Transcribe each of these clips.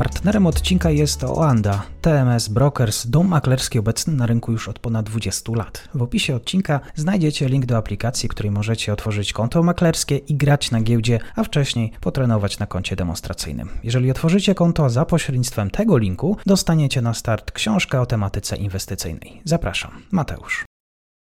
Partnerem odcinka jest Oanda, TMS Brokers, dom maklerski obecny na rynku już od ponad 20 lat. W opisie odcinka znajdziecie link do aplikacji, w której możecie otworzyć konto maklerskie i grać na giełdzie, a wcześniej potrenować na koncie demonstracyjnym. Jeżeli otworzycie konto za pośrednictwem tego linku, dostaniecie na start książkę o tematyce inwestycyjnej. Zapraszam, Mateusz.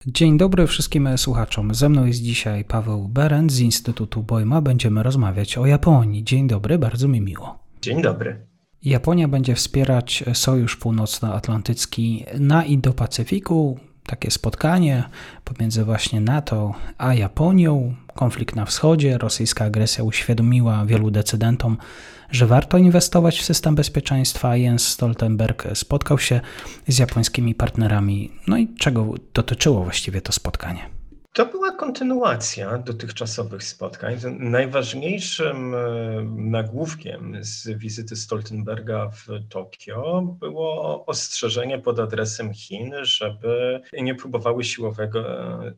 Dzień dobry wszystkim słuchaczom. Ze mną jest dzisiaj Paweł Berend z Instytutu Bojma. Będziemy rozmawiać o Japonii. Dzień dobry, bardzo mi miło. Dzień dobry. Japonia będzie wspierać Sojusz Północnoatlantycki na Indo-Pacyfiku. Takie spotkanie pomiędzy właśnie NATO a Japonią, konflikt na wschodzie, rosyjska agresja uświadomiła wielu decydentom, że warto inwestować w system bezpieczeństwa. Jens Stoltenberg spotkał się z japońskimi partnerami. No i czego dotyczyło właściwie to spotkanie? To była kontynuacja dotychczasowych spotkań. Najważniejszym e, nagłówkiem z wizyty Stoltenberga w Tokio było ostrzeżenie pod adresem Chin, żeby nie próbowały siłowego,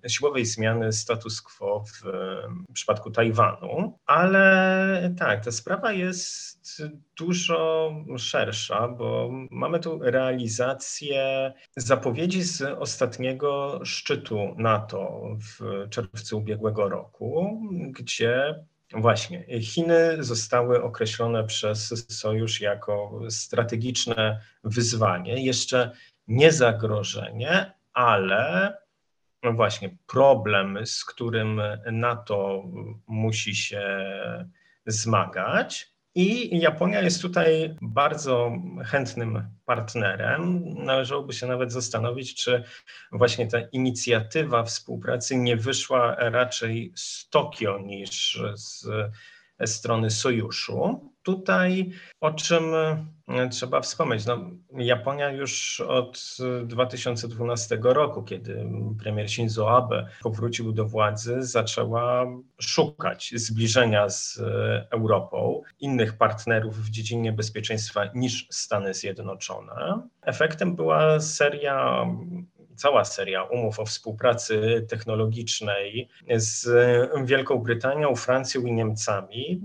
e, siłowej zmiany status quo w, w przypadku Tajwanu. Ale tak, ta sprawa jest dużo szersza, bo mamy tu realizację zapowiedzi z ostatniego szczytu NATO w czerwcu ubiegłego roku, gdzie Właśnie. Chiny zostały określone przez Sojusz jako strategiczne wyzwanie, jeszcze nie zagrożenie, ale właśnie problem, z którym NATO musi się zmagać. I Japonia jest tutaj bardzo chętnym partnerem. Należałoby się nawet zastanowić, czy właśnie ta inicjatywa współpracy nie wyszła raczej z Tokio niż z strony sojuszu. Tutaj o czym e, trzeba wspomnieć? No, Japonia już od 2012 roku, kiedy premier Shinzo Abe powrócił do władzy, zaczęła szukać zbliżenia z e, Europą, innych partnerów w dziedzinie bezpieczeństwa niż Stany Zjednoczone. Efektem była seria cała seria umów o współpracy technologicznej z Wielką Brytanią, Francją i Niemcami.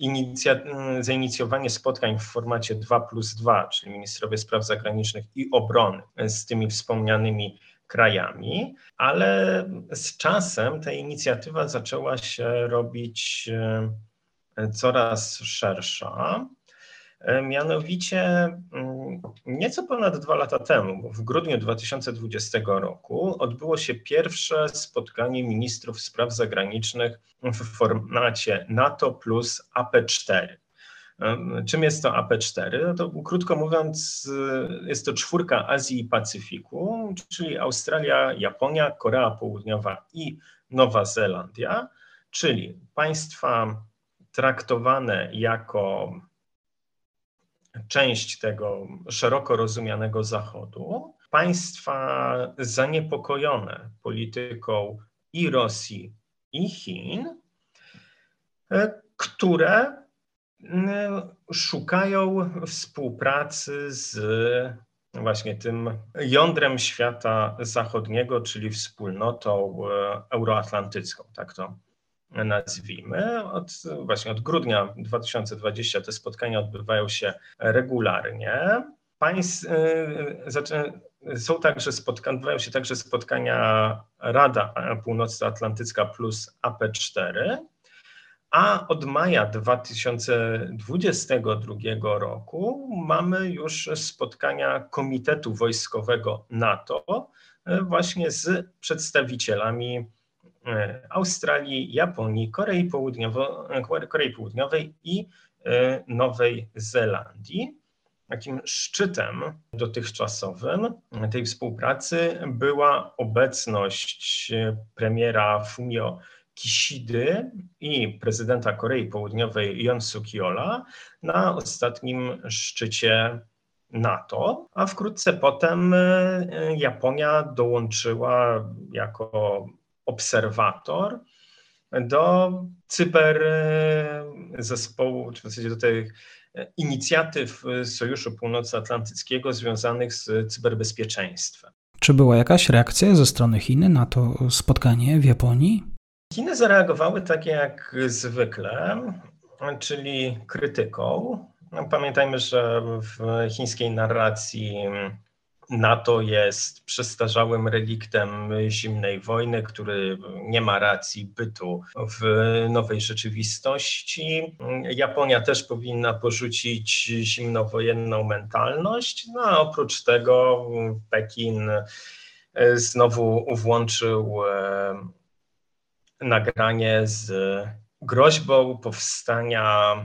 Inicja, zainicjowanie spotkań w formacie 2 plus 2, czyli ministrowie spraw zagranicznych i obrony z tymi wspomnianymi krajami, ale z czasem ta inicjatywa zaczęła się robić e, coraz szersza. E, mianowicie mm, nieco ponad dwa lata temu, w grudniu 2020 roku, odbyło się pierwsze spotkanie ministrów spraw zagranicznych w formacie NATO plus AP4. E, czym jest to AP4? No to krótko mówiąc, e, jest to czwórka Azji i Pacyfiku, czyli Australia, Japonia, Korea Południowa i Nowa Zelandia, czyli państwa traktowane jako część tego szeroko rozumianego Zachodu, państwa zaniepokojone polityką i Rosji, i Chin, e, które szukają współpracy z właśnie tym jądrem świata zachodniego, czyli wspólnotą e, euroatlantycką, tak to nazwijmy. Od, właśnie od grudnia 2020 te spotkania odbywają się regularnie. Państw, y, są także spotkania, odbywają się także spotkania Rada Północnoatlantycka plus AP4, a od maja 2022 roku mamy już spotkania Komitetu Wojskowego NATO y, właśnie z przedstawicielami Australii, Japonii, Korei, Południowo, Korei Południowej i e, Nowej Zelandii. Takim szczytem dotychczasowym tej współpracy była obecność premiera Fumio Kishidy i prezydenta Korei Południowej Yoon suk Yeola na ostatnim szczycie NATO, a wkrótce potem e, Japonia dołączyła jako obserwator do cyber, zespołu, czy w zasadzie do tych inicjatyw Sojuszu Północnoatlantyckiego związanych z cyberbezpieczeństwem. Czy była jakaś reakcja ze strony Chin na to spotkanie w Japonii? Chiny zareagowały tak jak zwykle, czyli krytyką. No, pamiętajmy, że w chińskiej narracji NATO jest przestarzałym reliktem zimnej wojny, który nie ma racji bytu w nowej rzeczywistości. Japonia też powinna porzucić zimnowojenną mentalność. No a oprócz tego Pekin znowu włączył e, nagranie z groźbą powstania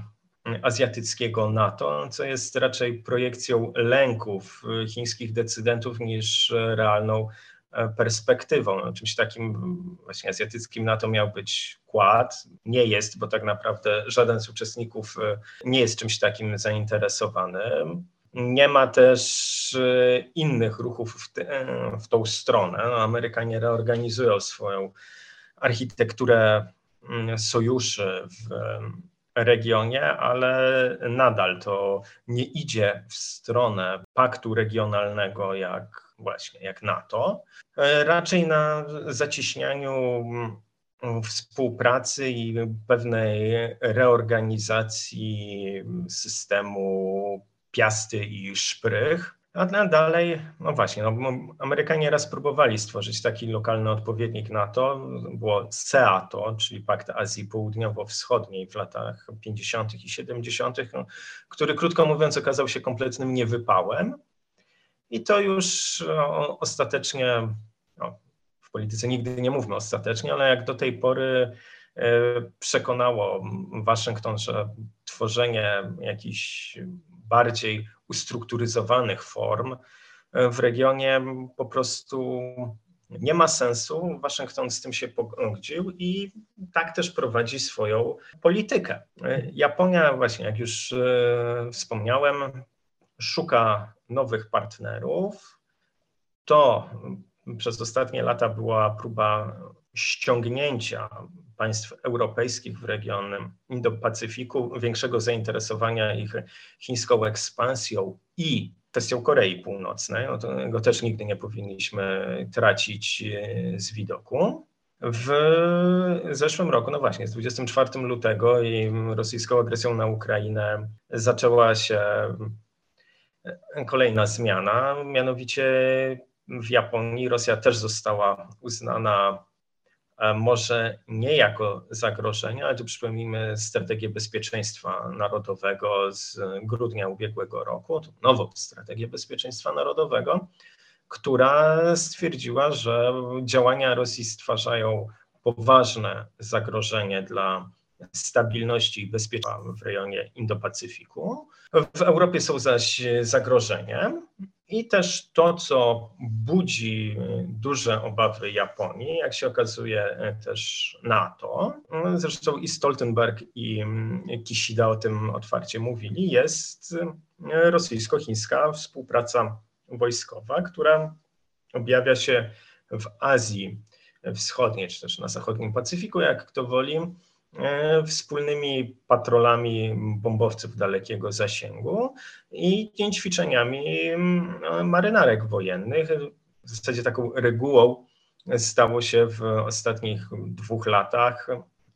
azjatyckiego NATO, co jest raczej projekcją lęków chińskich decydentów niż realną e, perspektywą. No, czymś takim właśnie azjatyckim NATO miał być Quad. Nie jest, bo tak naprawdę żaden z uczestników e, nie jest czymś takim zainteresowany. Nie ma też innych ruchów w, te, w tą stronę. No, Amerykanie reorganizują swoją architekturę mm, sojuszy w regionie, ale nadal to nie idzie w stronę paktu regionalnego jak właśnie jak NATO, e, raczej na zacieśnianiu mm, współpracy i pewnej reorganizacji systemu piasty i szprych. A dalej, no właśnie, no, Amerykanie raz próbowali stworzyć taki lokalny odpowiednik NATO, było CEATO, czyli Pakt Azji Południowo-Wschodniej w latach 50. i 70., no, który krótko mówiąc okazał się kompletnym niewypałem. I to już no, ostatecznie, no, w polityce nigdy nie mówmy ostatecznie, ale jak do tej pory e, przekonało Waszyngton, że tworzenie jakichś bardziej ustrukturyzowanych form e, w regionie po prostu nie ma sensu. Waszyngton z tym się pogodził i tak też prowadzi swoją politykę. E, Japonia, właśnie jak już e, wspomniałem, szuka nowych partnerów. To przez ostatnie lata była próba ściągnięcia państw europejskich w regionie Indo-Pacyfiku, większego zainteresowania ich chińską ekspansją i kwestią Korei Północnej, no tego też nigdy nie powinniśmy tracić e, z widoku. W zeszłym roku, no właśnie, z 24 lutego i rosyjską agresją na Ukrainę zaczęła się kolejna zmiana, mianowicie w Japonii Rosja też została uznana może nie jako zagrożenie, ale tu przypomnijmy strategię bezpieczeństwa narodowego z grudnia ubiegłego roku, nową strategię bezpieczeństwa narodowego, która stwierdziła, że działania Rosji stwarzają poważne zagrożenie dla stabilności i bezpieczeństwa w rejonie Indo-Pacyfiku. W Europie są zaś zagrożeniem i też to, co budzi duże obawy Japonii, jak się okazuje też NATO, zresztą i Stoltenberg i Kishida o tym otwarcie mówili, jest rosyjsko-chińska współpraca wojskowa, która objawia się w Azji Wschodniej, czy też na zachodnim Pacyfiku, jak kto woli, wspólnymi patrolami bombowców dalekiego zasięgu i ćwiczeniami no, marynarek wojennych. W zasadzie taką regułą stało się w ostatnich dwóch latach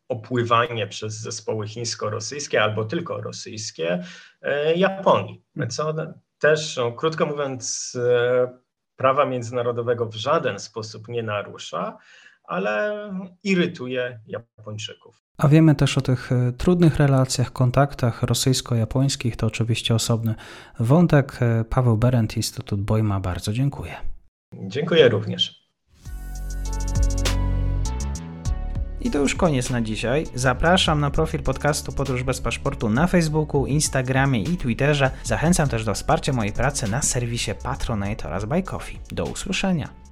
opływanie przez zespoły chińsko-rosyjskie albo tylko rosyjskie e, Japonii, co też, no, krótko mówiąc, e, prawa międzynarodowego w żaden sposób nie narusza, ale irytuje Japończyków. A wiemy też o tych e, trudnych relacjach, kontaktach rosyjsko-japońskich, to oczywiście osobny wątek. E, Paweł Berend, Instytut Bojma, bardzo dziękuję. Dziękuję również. I to już koniec na dzisiaj. Zapraszam na profil podcastu Podróż bez paszportu na Facebooku, Instagramie i Twitterze. Zachęcam też do wsparcia mojej pracy na serwisie Patronite oraz Buy Coffee. Do usłyszenia.